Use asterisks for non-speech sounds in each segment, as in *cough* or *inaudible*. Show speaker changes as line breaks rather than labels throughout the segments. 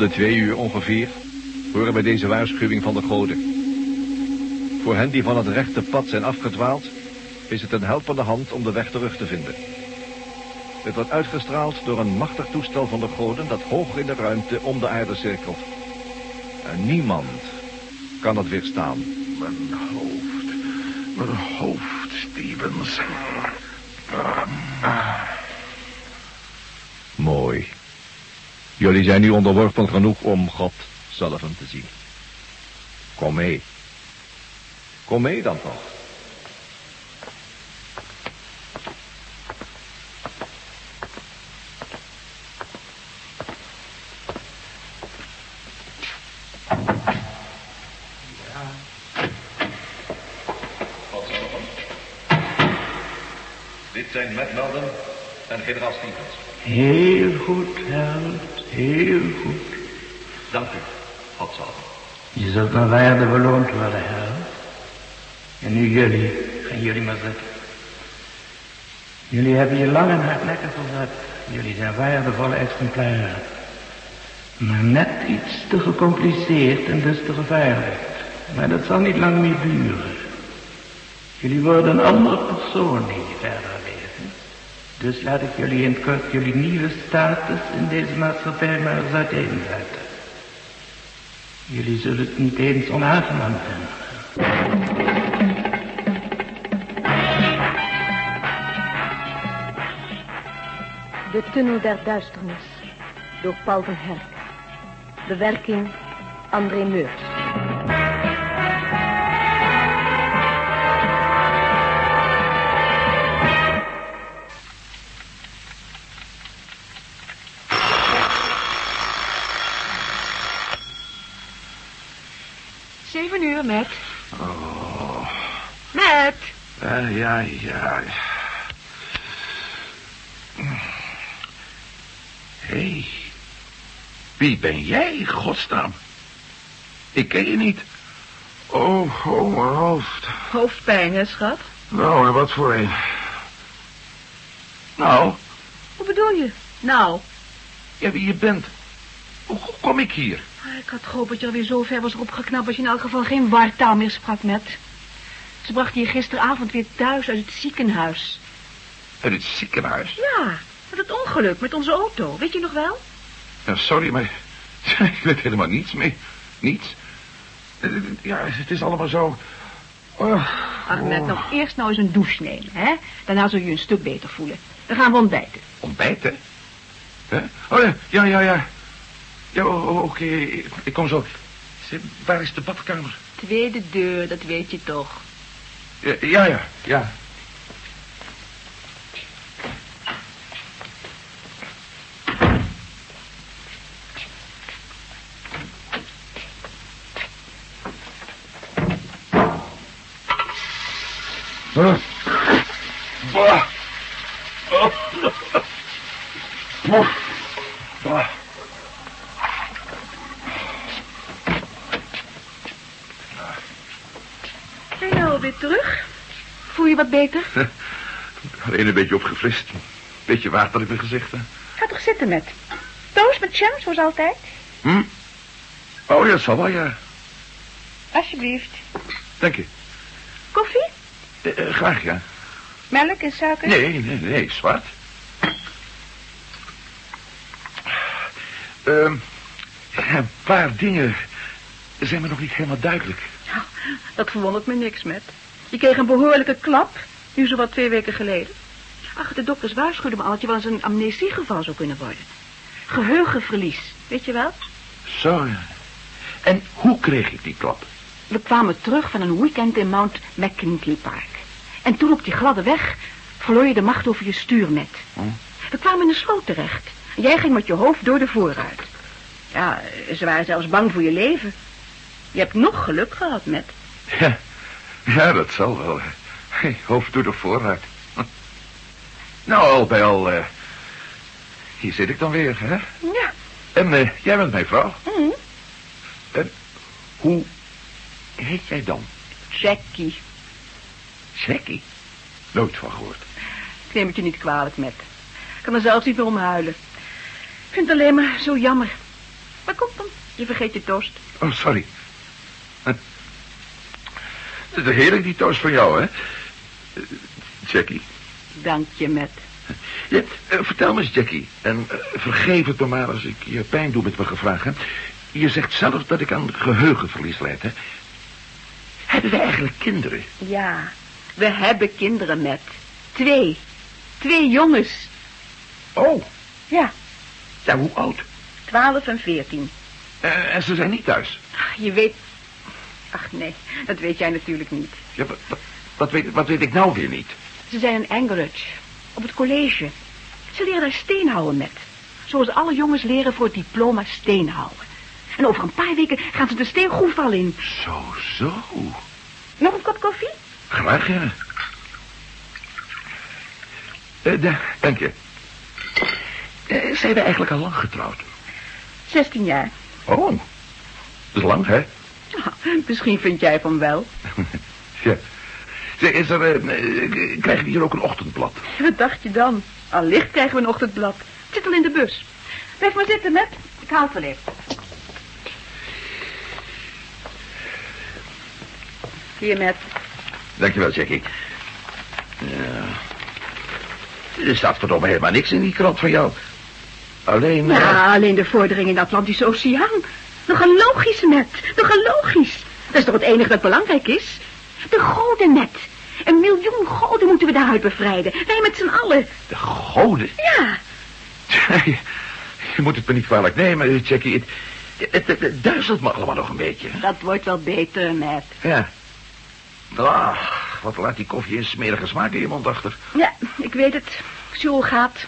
De twee uur ongeveer horen wij deze waarschuwing van de goden. Voor hen die van het rechte pad zijn afgedwaald, is het een helpende hand om de weg terug te vinden. Het wordt uitgestraald door een machtig toestel van de goden dat hoog in de ruimte om de aarde cirkelt. En niemand kan het weerstaan.
Mijn hoofd. Mijn hoofd, Stevens.
Jullie zijn nu onderworpen genoeg om God zelf te zien. Kom mee. Kom mee dan toch. Dit zijn Matt Melden en generaal Stevens.
Heel goed, held. Heel goed.
Dank u, Godzalve.
Je zult naar waarde beloond worden, held. En nu jullie. Gaan jullie maar zitten. Jullie hebben je lang en hardnekkig verzet. Jullie zijn waardevolle exemplaren. Maar net iets te gecompliceerd en dus te gevaarlijk. Maar dat zal niet lang meer duren. Jullie worden een andere persoon je verder. Dus laat ik jullie in kort jullie nieuwe status in deze maatschappij maar eens uiteenzetten. Jullie zullen het niet eens onaangenaam vinden.
De Tunnel der Duisternis door Paul van Herk. Bewerking André Meurs.
Ja, ja. Hé. Hey. Wie ben jij, godsnaam? Ik ken je niet. Oh, oh, mijn hoofd.
Hoofdpijn, hè, schat?
Nou, en wat voor een? Nou,
Hoe bedoel je? Nou,
ja, wie je bent. Hoe hoe kom ik hier?
ah, ik had gehoopt dat je alweer zo ver was opgeknapt... als je in elk geval geen wartaal meer sprak, Matt. Ze brachten je gisteravond weer thuis uit het ziekenhuis.
Uit het ziekenhuis.
Ja, met het ongeluk met onze auto. Weet je nog wel?
Ja, sorry, maar *laughs* ik weet helemaal niets mee. Niets. Ja, het is allemaal zo... Oh,
Ach, Matt, nou eerst nou eens een douche nemen, hè? Daarna zul je je een stuk beter voelen. Dan gaan we ontbijten.
Ontbijten? Hè? Oh, ja, ja, ja. Ja, ja o- o- oké, ik kom zo. Waar is de badkamer?
Tweede deur, dat weet je toch.
Ja, ja, ja. Huh? Bah. Oh. Bah. Bah.
Ben je nou alweer terug? Voel je wat beter? *laughs*
Alleen een beetje opgefrist. Beetje water, had ik me gezegd?
Ga toch zitten, Matt. Toast met jam, zoals altijd.
Hm? Oh, ja, zal wel, ja.
Alsjeblieft.
Dank je.
Koffie?
Eh, eh, graag, ja.
Melk en suiker?
Nee, nee, nee, zwart. Ehm, een paar dingen zijn me nog niet helemaal duidelijk.
Nou, dat verwondert me niks, Matt. Je kreeg een behoorlijke klap, nu zo wat twee weken geleden. Ach, de dokters waarschuwden me al dat je wel eens een amnesiegeval zou kunnen worden. Geheugenverlies, weet je wel?
Zo, ja. En hoe kreeg ik die klap?
We kwamen terug van een weekend in Mount McKinley Park. En toen op die gladde weg verloor je de macht over je stuur, Matt.
Hm?
We kwamen in een sloot terecht. Jij ging met je hoofd door de voorruit. Ja, ze waren zelfs bang voor je leven. Je hebt nog geluk gehad, Matt.
Ja, ja dat zal wel. Hey, hoofd door de vooruit. *laughs* Nou, al bij al, eh, hier zit ik dan weer, hè?
Ja.
En eh, jij bent mijn vrouw.
Hm.
En hoe heet jij dan?
Jackie.
Jackie? Nooit van gehoord.
Ik neem het je niet kwalijk, Matt. Ik kan er zelfs niet meer om huilen. Ik vind het alleen maar zo jammer. Maar kom dan, je vergeet je toast.
Oh, sorry. Het is heerlijk, die toast van jou, hè? Jackie.
Dank je, Matt.
Ja, eh, vertel me eens, Jackie. En eh, vergeef het me maar als ik je pijn doe met mijn gevraagd, hè? Je zegt zelf dat ik aan geheugenverlies leid, hè? Hebben we eigenlijk kinderen?
Ja, we hebben kinderen, Matt. Twee. Twee jongens.
Oh,
Ja,
ja, hoe oud?
twaalf en veertien.
Eh, en ze zijn niet thuis.
Je weet... Ach nee, dat weet jij natuurlijk niet.
Ja, wat, wat, weet, wat weet ik nou weer niet?
Ze zijn in Anchorage, op het college. Ze leren daar steenhouwen met. Zoals alle jongens leren voor het diploma steenhouwen. En over een paar weken gaan ze de steengroef al in.
Zo, zo.
Nog een kop koffie?
Graag, ja. Da- dank je. Eh, zijn we eigenlijk al lang getrouwd?
16 jaar.
Oh, dat is lang, hè?
Misschien vind jij van wel. *laughs*
ja. Zeg, is er, eh, eh, krijgen we hier ook een ochtendblad?
Wat dacht je dan? Allicht krijgen we een ochtendblad. Het zit al in de bus. Blijf maar zitten, Matt. Ik haal het wel even. Hier, Matt.
Dankjewel, Jackie. Ja. Er staat verdomme helemaal niks in die krant van jou. Alleen... eh,
Ja, alleen de vordering in de Atlantische Oceaan. Nogal logisch, Matt. Nogal logisch. Dat is toch het enige dat belangrijk is? De goden, Matt. Een miljoen goden moeten we daaruit bevrijden. Wij met z'n allen.
De goden.
Ja.
Je, *laughs* je moet het me niet kwalijk nemen, Jackie. Het, het, het, het duizelt me allemaal nog een beetje.
Dat wordt wel beter, Matt.
Ja. Ah, wat laat die koffie een smerige smaak in je mond achter.
Ja, ik weet het. gaat.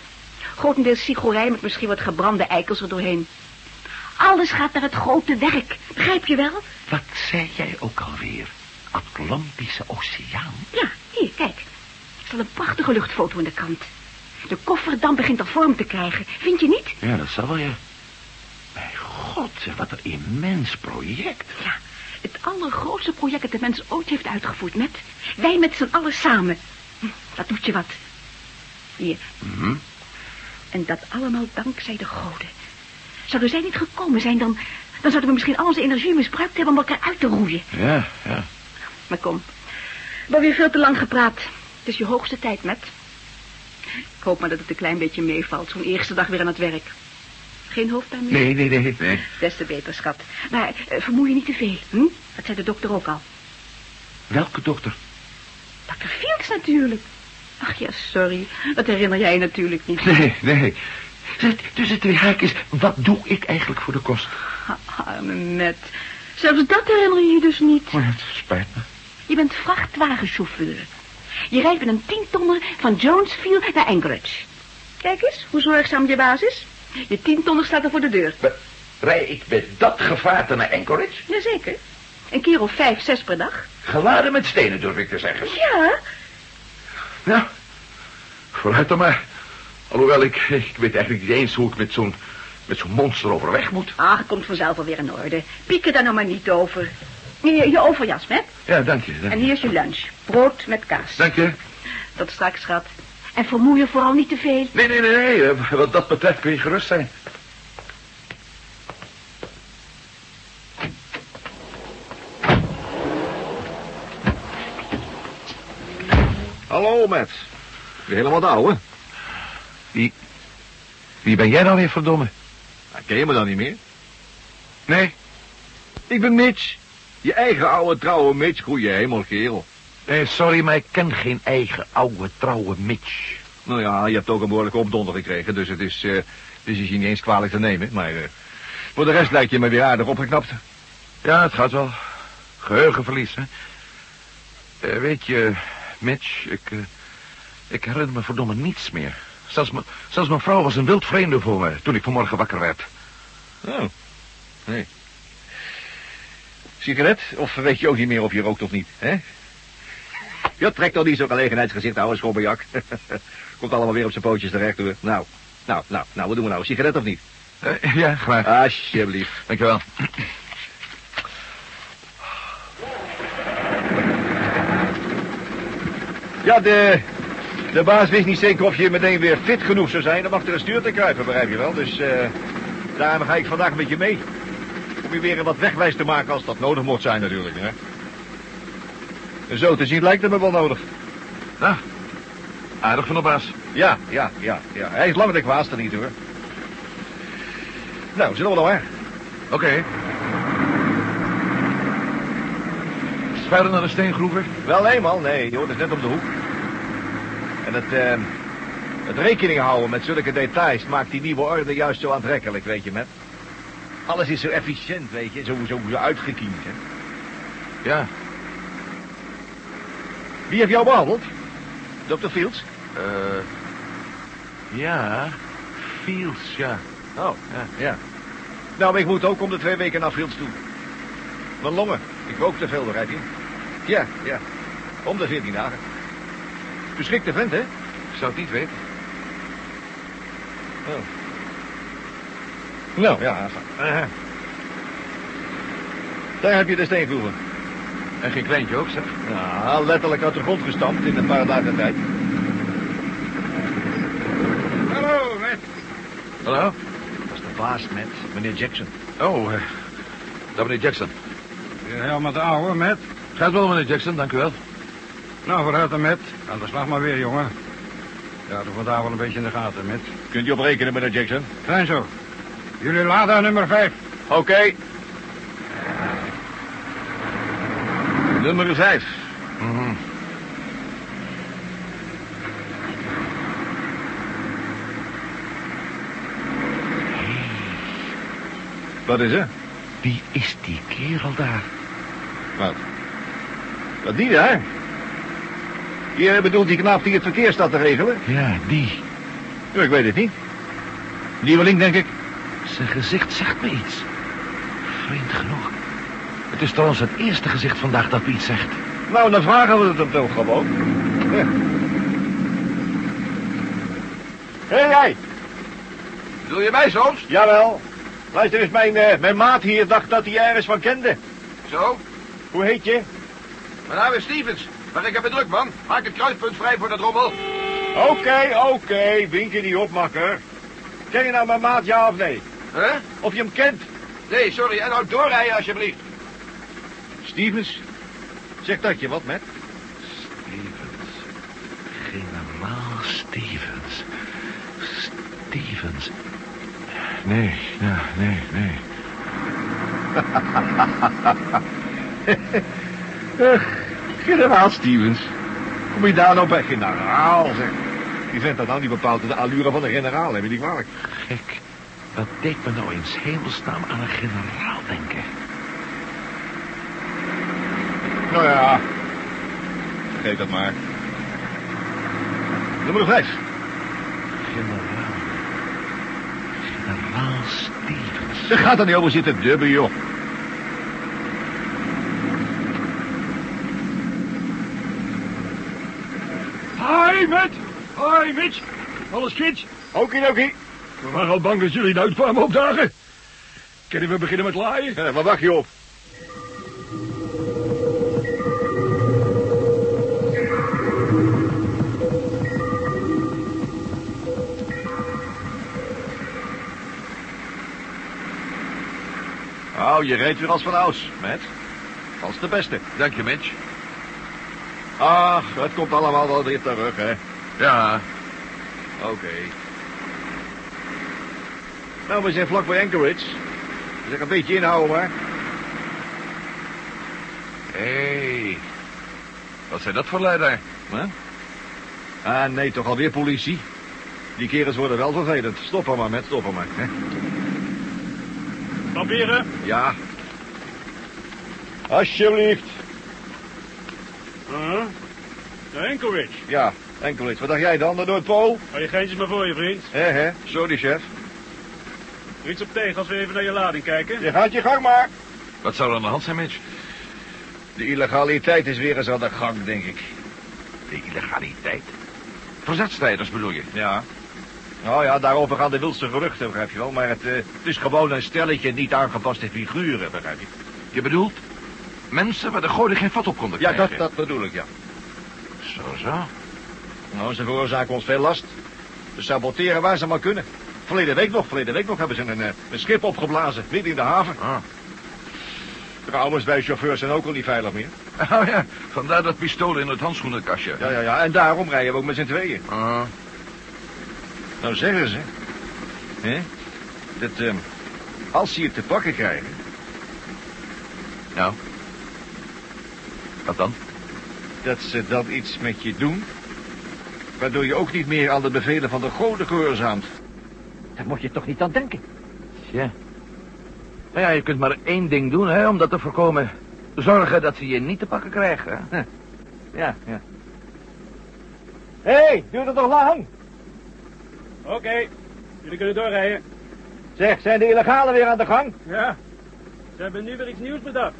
Grotendeels sigorij met misschien wat gebrande eikels er doorheen. Alles gaat naar het grote werk. Begrijp je wel?
Wat zei jij ook alweer? Atlantische Oceaan?
Ja, hier, kijk. Er staat een prachtige luchtfoto in de krant. De kofferdam begint al vorm te krijgen. Vind je niet?
Ja, dat zal wel, ja. Mijn god, wat een immens project.
Ja, het allergrootste project dat de mens ooit heeft uitgevoerd, met. Wij met z'n allen samen. Hm, Dat doet je wat. Hier.
Mhm.
En dat allemaal dankzij de goden. Zouden zij niet gekomen zijn, dan, dan zouden we misschien al onze energie misbruikt hebben om elkaar uit te roeien.
Ja, ja.
Maar kom, we hebben weer veel te lang gepraat. Het is je hoogste tijd, met. Ik hoop maar dat het een klein beetje meevalt, zo'n eerste dag weer aan het werk. Geen hoofdpijn meer?
Nee, nee, nee, nee.
Des te beter, schat. Maar eh, vermoei je niet te veel, hm? Dat zei de dokter ook al.
Welke dokter?
Dr. Fields natuurlijk. Ach ja, sorry. Dat herinner jij je natuurlijk niet.
Nee, nee. Zeg, Tussen twee haakjes, wat doe ik eigenlijk voor de kost?
Arme Met. Zelfs dat herinner je je dus niet.
Oh, het spijt me.
Je bent vrachtwagenchauffeur. Je rijdt met een tientonner van Jonesfield naar Anchorage. Kijk eens, hoe zorgzaam je baas is. Je tientonner staat er voor de deur.
Maar Rij ik met dat gevaarte naar Anchorage?
Jazeker. Een keer of vijf, zes per dag.
Geladen met stenen, durf ik te zeggen.
Ja,
Nou, vooruit dan maar. Alhoewel, ik, ik weet eigenlijk niet eens hoe ik met zo'n met zo'n monster overweg moet.
ach, komt vanzelf alweer in orde. Piek er daar nou maar niet over. Je, je overjas, met.
Ja, dank je. Dank
En hier is je lunch. Brood met kaas.
Dank je.
Tot straks, schat. En vermoei je vooral niet te veel.
Nee, nee, nee, nee. eh, Wat dat betreft kun je gerust zijn.
Hallo, Matt. Helemaal de ouwe.
Wie, wie ben jij nou weer, verdomme?
Nou, ken je me dan niet meer?
Nee,
Ik ben Mitch. Je eigen oude trouwe Mitch, goeie hemel, kerel.
nee, sorry, maar ik ken geen eigen oude trouwe Mitch.
Nou ja, je hebt ook een behoorlijke opdonder gekregen, dus het is, eh dus is je niet eens kwalijk te nemen. Maar eh, voor de rest lijkt je me weer aardig opgeknapt.
Ja, het gaat wel. Geheugenverlies, hè? Eh, weet je, Mitch, ik, eh, ik herinner me verdomme niets meer. Zelfs, me, zelfs mijn vrouw was een wild vreemde voor me toen ik vanmorgen wakker werd.
Oh, nee. Sigaret? Of weet je ook niet meer of je rookt of niet, hè? Ja, trek toch niet zo'n gelegenheidsgezicht, ouwe schobbejak. *laughs* Komt allemaal weer op zijn pootjes terecht, hoor. Nou, nou, nou, nou, wat doen we nou? Sigaret of niet?
Eh, ja, graag.
Alsjeblieft.
Dankjewel.
Ja, de, de baas wist niet zeker of je meteen weer fit genoeg zou zijn om achter het stuur te kruipen, begrijp je wel. Dus, eh Daarom ga ik vandaag met je mee. Om je weer wat wegwijs te maken als dat nodig mocht zijn natuurlijk, hè. En zo te zien lijkt het me wel nodig.
Nou, aardig van de baas.
Ja, ja, ja, ja. Hij is langer de kwaadste niet, hoor. Nou, zullen we dan maar.
Oké. Verder naar de steengroever?
Wel, man. Nee, joh, dat is net om de hoek. En het, eh, het rekening houden met zulke details maakt die nieuwe orde juist zo aantrekkelijk, weet je, met. Alles is zo efficiënt, weet je, zo, zo, zo uitgekiend, hè.
Ja.
Wie heeft jou behandeld? Dr. Fields?
Eh... ja. Fields, ja.
Oh, ja, ja. Nou, ik moet ook om de twee weken naar Fields toe. Mijn longen. Ik rook te veel, begrijp je? Ja, ja. Om de veertien dagen. Beschikte vent, hè?
Ik zou het niet weten.
Oh. Nou, ja. Aha. Daar heb je de steengroeven.
En geen kleintje ook, zeg.
Ja, letterlijk uit de grond gestampt in een paar dagen tijd.
Hallo, met.
Hallo?
Dat is de baas met meneer Jackson.
Oh, eh, dat meneer Jackson.
Helemaal de ouwe, met.
Gaat wel, meneer Jackson, dank u wel.
Nou, vooruit dan, met. Aan de slag maar weer, jongen. Ja, doe vandaag wel een beetje in de gaten, met.
Kunt u op rekenen, meneer Jackson?
Fijn zo. Jullie laden nummer vijf.
Oké. Nummer vijf.
Mhm.
Wat is er?
Wie is die kerel daar?
Wat? Wat die daar? Je bedoelt die knaap die het verkeer staat te regelen?
Ja, die.
Ja, ik weet het niet. Nieuweling, denk ik.
Zijn gezicht zegt me iets. Vreemd genoeg. Het is trouwens het eerste gezicht vandaag dat me iets zegt.
Nou, dan vragen we het hem toch gewoon. Ja. Hé, hey, jij.
Bedoel je mij soms?
Jawel. Luister eens, mijn, eh, mijn maat hier dacht dat hij ergens van kende.
Zo?
Hoe heet je?
Mijn naam is Stevens. Maar ik heb het druk, man. Maak het kruispunt vrij voor dat rommel.
Oké, oké. Wink je niet op, makker. Ken je nou mijn maat, ja of nee?
Hè?
Of je hem kent?
Nee, sorry. En nou doorrijden, alsjeblieft.
Stevens. Zeg dat je wat, met?
Stevens. Generaal Stevens. Stevens. Nee, ja, nee, nee. *laughs*
Generaal Stevens. Kom je daar nou bij generaal, zeg. Die vent dat nou niet bepaald de allure van een generaal, heb je niet kwalijk.
Gek. Wat deed me nou in 's hemelsnaam aan een generaal denken?
Nou ja. Geef dat maar. Nummer vijf.
Generaal. Generaal Stevens.
Ze gaat er niet over zitten dubben, joh.
Hi, met. Hi, Mitch. Alles kids?
Okidoki.
We waren al bang dat jullie nooit kwamen opdagen. Kunnen we beginnen met laaien?
Eh, Waar wacht je op? Oh, je reed weer als van ouds, met. Als de beste.
Dank je, Mitch.
Ach, het komt allemaal wel weer terug, hè.
Ja.
Oké. Nou, we zijn vlak bij Anchorage. Zeg een beetje inhouden, maar.
Hé. Hey. Wat zijn dat voor lui daar?
Huh? Ah, nee, toch alweer politie. Die kerels worden wel vervelend. Stop er maar met, stop er maar. Hè?
Papieren?
Ja. Alsjeblieft.
Uh -huh. Anchorage.
Ja, Anchorage. Wat dacht jij dan, de Noordpool?
Hou je geintjes maar voor je, vriend.
Hé, hé. Sorry, chef.
Iets op tegen als we even naar je lading kijken.
Je gaat je gang maar.
Wat zou er aan de hand zijn, Mitch?
De illegaliteit is weer eens aan de gang, denk ik.
De illegaliteit. Verzetstrijders bedoel je?
Ja. Nou ja, daarover gaan de wildste geruchten, begrijp je wel. Maar het, eh, het is gewoon een stelletje niet aangepaste figuren, begrijp je?
Je bedoelt mensen waar de goden geen vat op konden
Ja,
krijgen?
dat, dat bedoel ik, ja.
Zo, zo.
Nou, ze veroorzaken ons veel last. Ze saboteren waar ze maar kunnen.
verleden week nog, verleden week nog hebben ze een, eh, een schip opgeblazen, midden in de haven.
Ah.
Trouwens, wij chauffeurs zijn ook al niet veilig meer.
Oh ja, vandaar dat pistool in het handschoenenkastje.
Ja, ja, ja, en daarom rijden we ook met z'n tweeën.
Ah.
Nou zeggen ze, hè, dat ehm, als ze je te pakken krijgen,
Nou. Wat dan?
dat ze dan iets met je doen, waardoor je ook niet meer aan de bevelen van de goden gehoorzaamt.
Daar moet je toch niet aan denken.
Ja. Nou ja, je kunt maar één ding doen, hè, om dat te voorkomen. Zorgen dat ze je niet te pakken krijgen, hè?
Ja, ja. Hé, hey, duurt het nog lang?
Oké, jullie kunnen doorrijden.
Zeg, zijn de illegalen weer aan de gang?
Ja, ze hebben nu weer iets nieuws bedacht.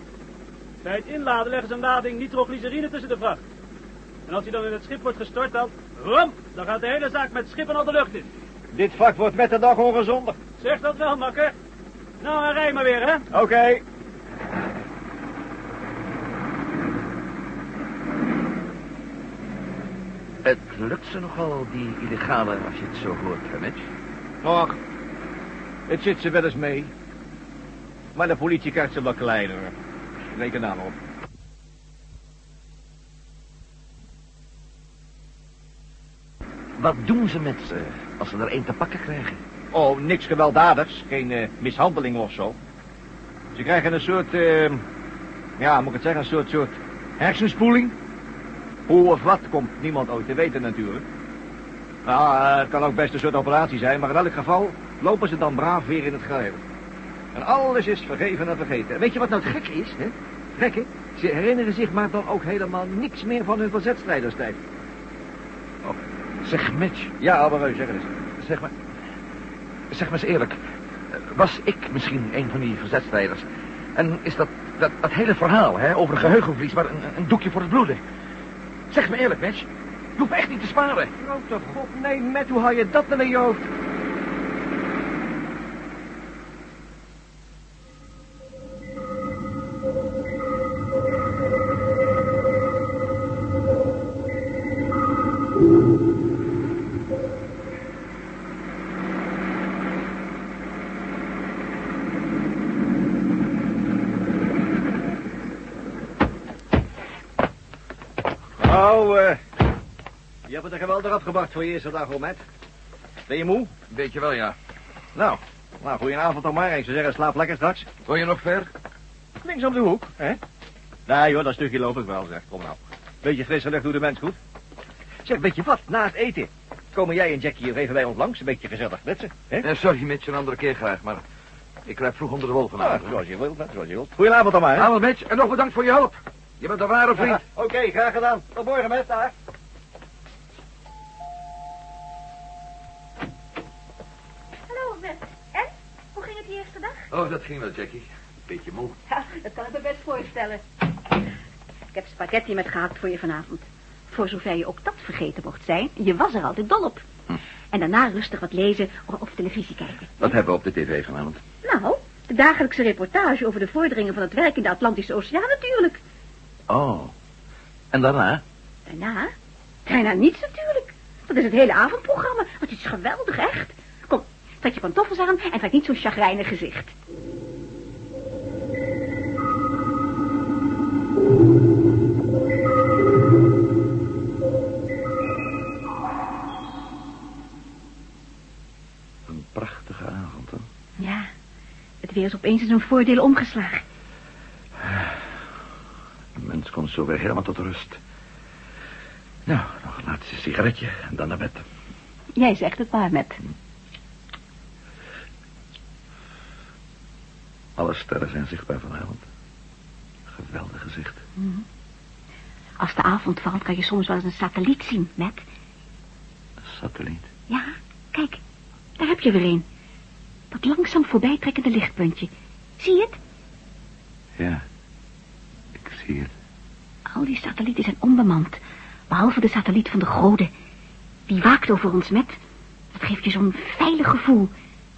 Bij het inladen leggen ze een lading nitroglycerine tussen de vracht. En als die dan in het schip wordt gestort, dan... Rom, dan gaat de hele zaak met schip en al de lucht in.
Dit vak wordt met de dag ongezonder.
Zeg dat wel, makker. Nou, en rij maar weer, hè.
Oké.
Het lukt ze nogal, die illegale, als je het zo hoort, Mitch?
Och, het zit ze wel eens mee. Maar de politie krijgt ze wel kleiner. Reken daar maar op.
Wat doen ze met ze als ze er één te pakken krijgen?
Oh, niks gewelddadigs. Geen eh, mishandeling of zo. Ze krijgen een soort, eh, ja, moet ik het zeggen, een soort, soort hersenspoeling. Hoe of wat komt niemand ooit te weten natuurlijk. Nou, eh, het kan ook best een soort operatie zijn, maar in elk geval lopen ze dan braaf weer in het geheel. En alles is vergeven en vergeten. En weet je wat nou het gekke is, hè? Gekke? Ze herinneren zich maar dan ook helemaal niks meer van hun verzetstrijderstijd.
Zeg, Mitch,
Ja, Albereu, zeg het eens.
zeg maar... Zeg maar eens eerlijk. Was ik misschien een van die verzetstrijders? En is dat, dat, dat hele verhaal, hè, over geheugenverlies... maar een, een doekje voor het bloeden? Zeg me eerlijk, Mitch. Je hoeft echt niet te sparen.
Grote god, nee, met hoe haal je dat dan in je hoofd? Nou, eh... Je hebt het er geweldig afgebracht voor je eerste dag, Matt. Ben je moe?
Weet je wel, ja.
Nou, nou, goedenavond dan maar. Ik zou zeggen, slaap lekker straks.
Wil je nog ver?
Links om de hoek, hè? Nee, joh, dat stukje loop ik wel, zeg. Kom nou. Beetje frisse lucht doet de mens goed. Zeg, weet je wat? Na het eten komen jij en Jackie hier even bij ons langs. Een beetje gezellig kletsen, hè?
Eh, sorry, Mitch, een andere keer graag, maar... Ik krijg vroeg onder de wol
Ah,
vanavond.
zoals je wilt, hè, zoals je wilt. Goedenavond dan maar, hè?
Hallo, Mitch, en nog bedankt voor je hulp. Je bent een ware vriend.
Ja, *laughs* Oké, graag gedaan. Tot morgen, met daar.
Hallo, Matt. En? Hoe ging het die eerste dag?
Oh, dat ging wel, Jackie. Beetje moe. *laughs*
Ja, dat kan ik me best voorstellen. Ik heb spaghetti met gehakt voor je vanavond. Voor zover je ook dat vergeten mocht zijn. Je was er altijd dol op. En daarna rustig wat lezen of, of televisie kijken.
Wat hebben we op de tv vanavond?
Nou, de dagelijkse reportage over de vorderingen van het werk in de Atlantische Oceaan natuurlijk.
Oh. En daarna?
Daarna? Daarna niets natuurlijk. Dat is het hele avondprogramma. Wat is geweldig, echt. Kom, trek je pantoffels aan en trek niet zo'n chagrijnig gezicht.
Een prachtige avond, hè?
Ja, het weer is opeens in zijn voordeel omgeslagen.
Een mens komt zo weer helemaal tot rust. Nou, nog een laatste sigaretje en dan naar bed.
Jij zegt het maar, met.
Alle sterren zijn zichtbaar vanavond. Geweldig gezicht.
Als de avond valt, kan je soms wel eens een satelliet zien, met.
Een satelliet.
Ja, kijk, daar heb je weer een. Dat langzaam voorbijtrekkende lichtpuntje. Zie je het?
Ja.
Al die satellieten zijn onbemand. Behalve de satelliet van de goden. Die waakt over ons, met. Dat geeft je zo'n veilig gevoel.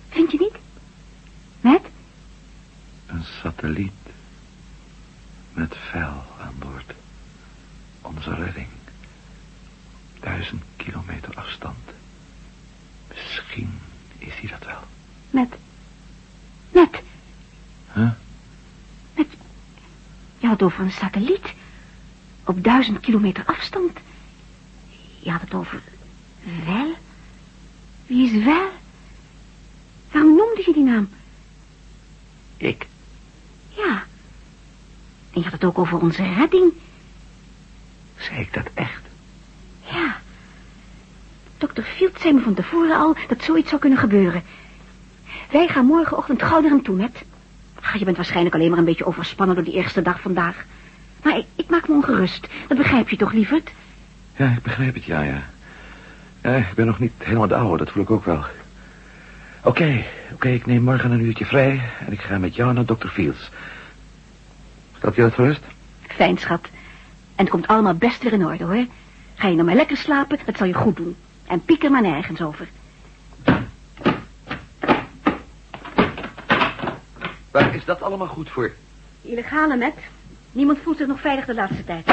Vind je niet? Met?
Een satelliet. Met vuil aan boord. Onze redding. Duizend kilometer afstand. Misschien is hij dat wel.
Met... Met...
Huh?
Met... Je had over een satelliet. Op duizend kilometer afstand. Je had het over... Wel? Wie is wel? Waarom noemde je die naam?
Ik?
Ja. En je had het ook over onze redding.
Zei ik dat echt?
Ja. Dr. Field zei me van tevoren al dat zoiets zou kunnen gebeuren. Wij gaan morgenochtend gauw naar hem toe, net. Ah, je bent waarschijnlijk alleen maar een beetje overspannen door die eerste dag vandaag. Maar ik, ik maak me ongerust. Dat begrijp je toch, lieverd?
Ja, ik begrijp het, ja, ja. Ja, ik ben nog niet helemaal de oude, dat voel ik ook wel. Oké, oké, ik neem morgen een uurtje vrij en ik ga met jou naar Dr. Fields. Stelt je dat gerust?
Fijn, schat. En het komt allemaal best weer in orde, hoor. Ga je nou maar lekker slapen, dat zal je goed doen. En pieker maar nergens over.
Waar is dat allemaal goed voor?
Illegale met. Niemand voelt zich nog veilig de laatste tijd.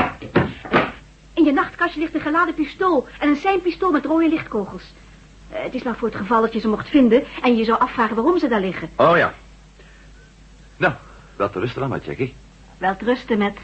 In je nachtkastje ligt een geladen pistool en een seinpistool met rode lichtkogels. Eh, het is maar voor het geval dat je ze mocht vinden en je zou afvragen waarom ze daar liggen.
Oh ja. Nou, wel te rusten dan maar, Jackie.
Wel rusten met...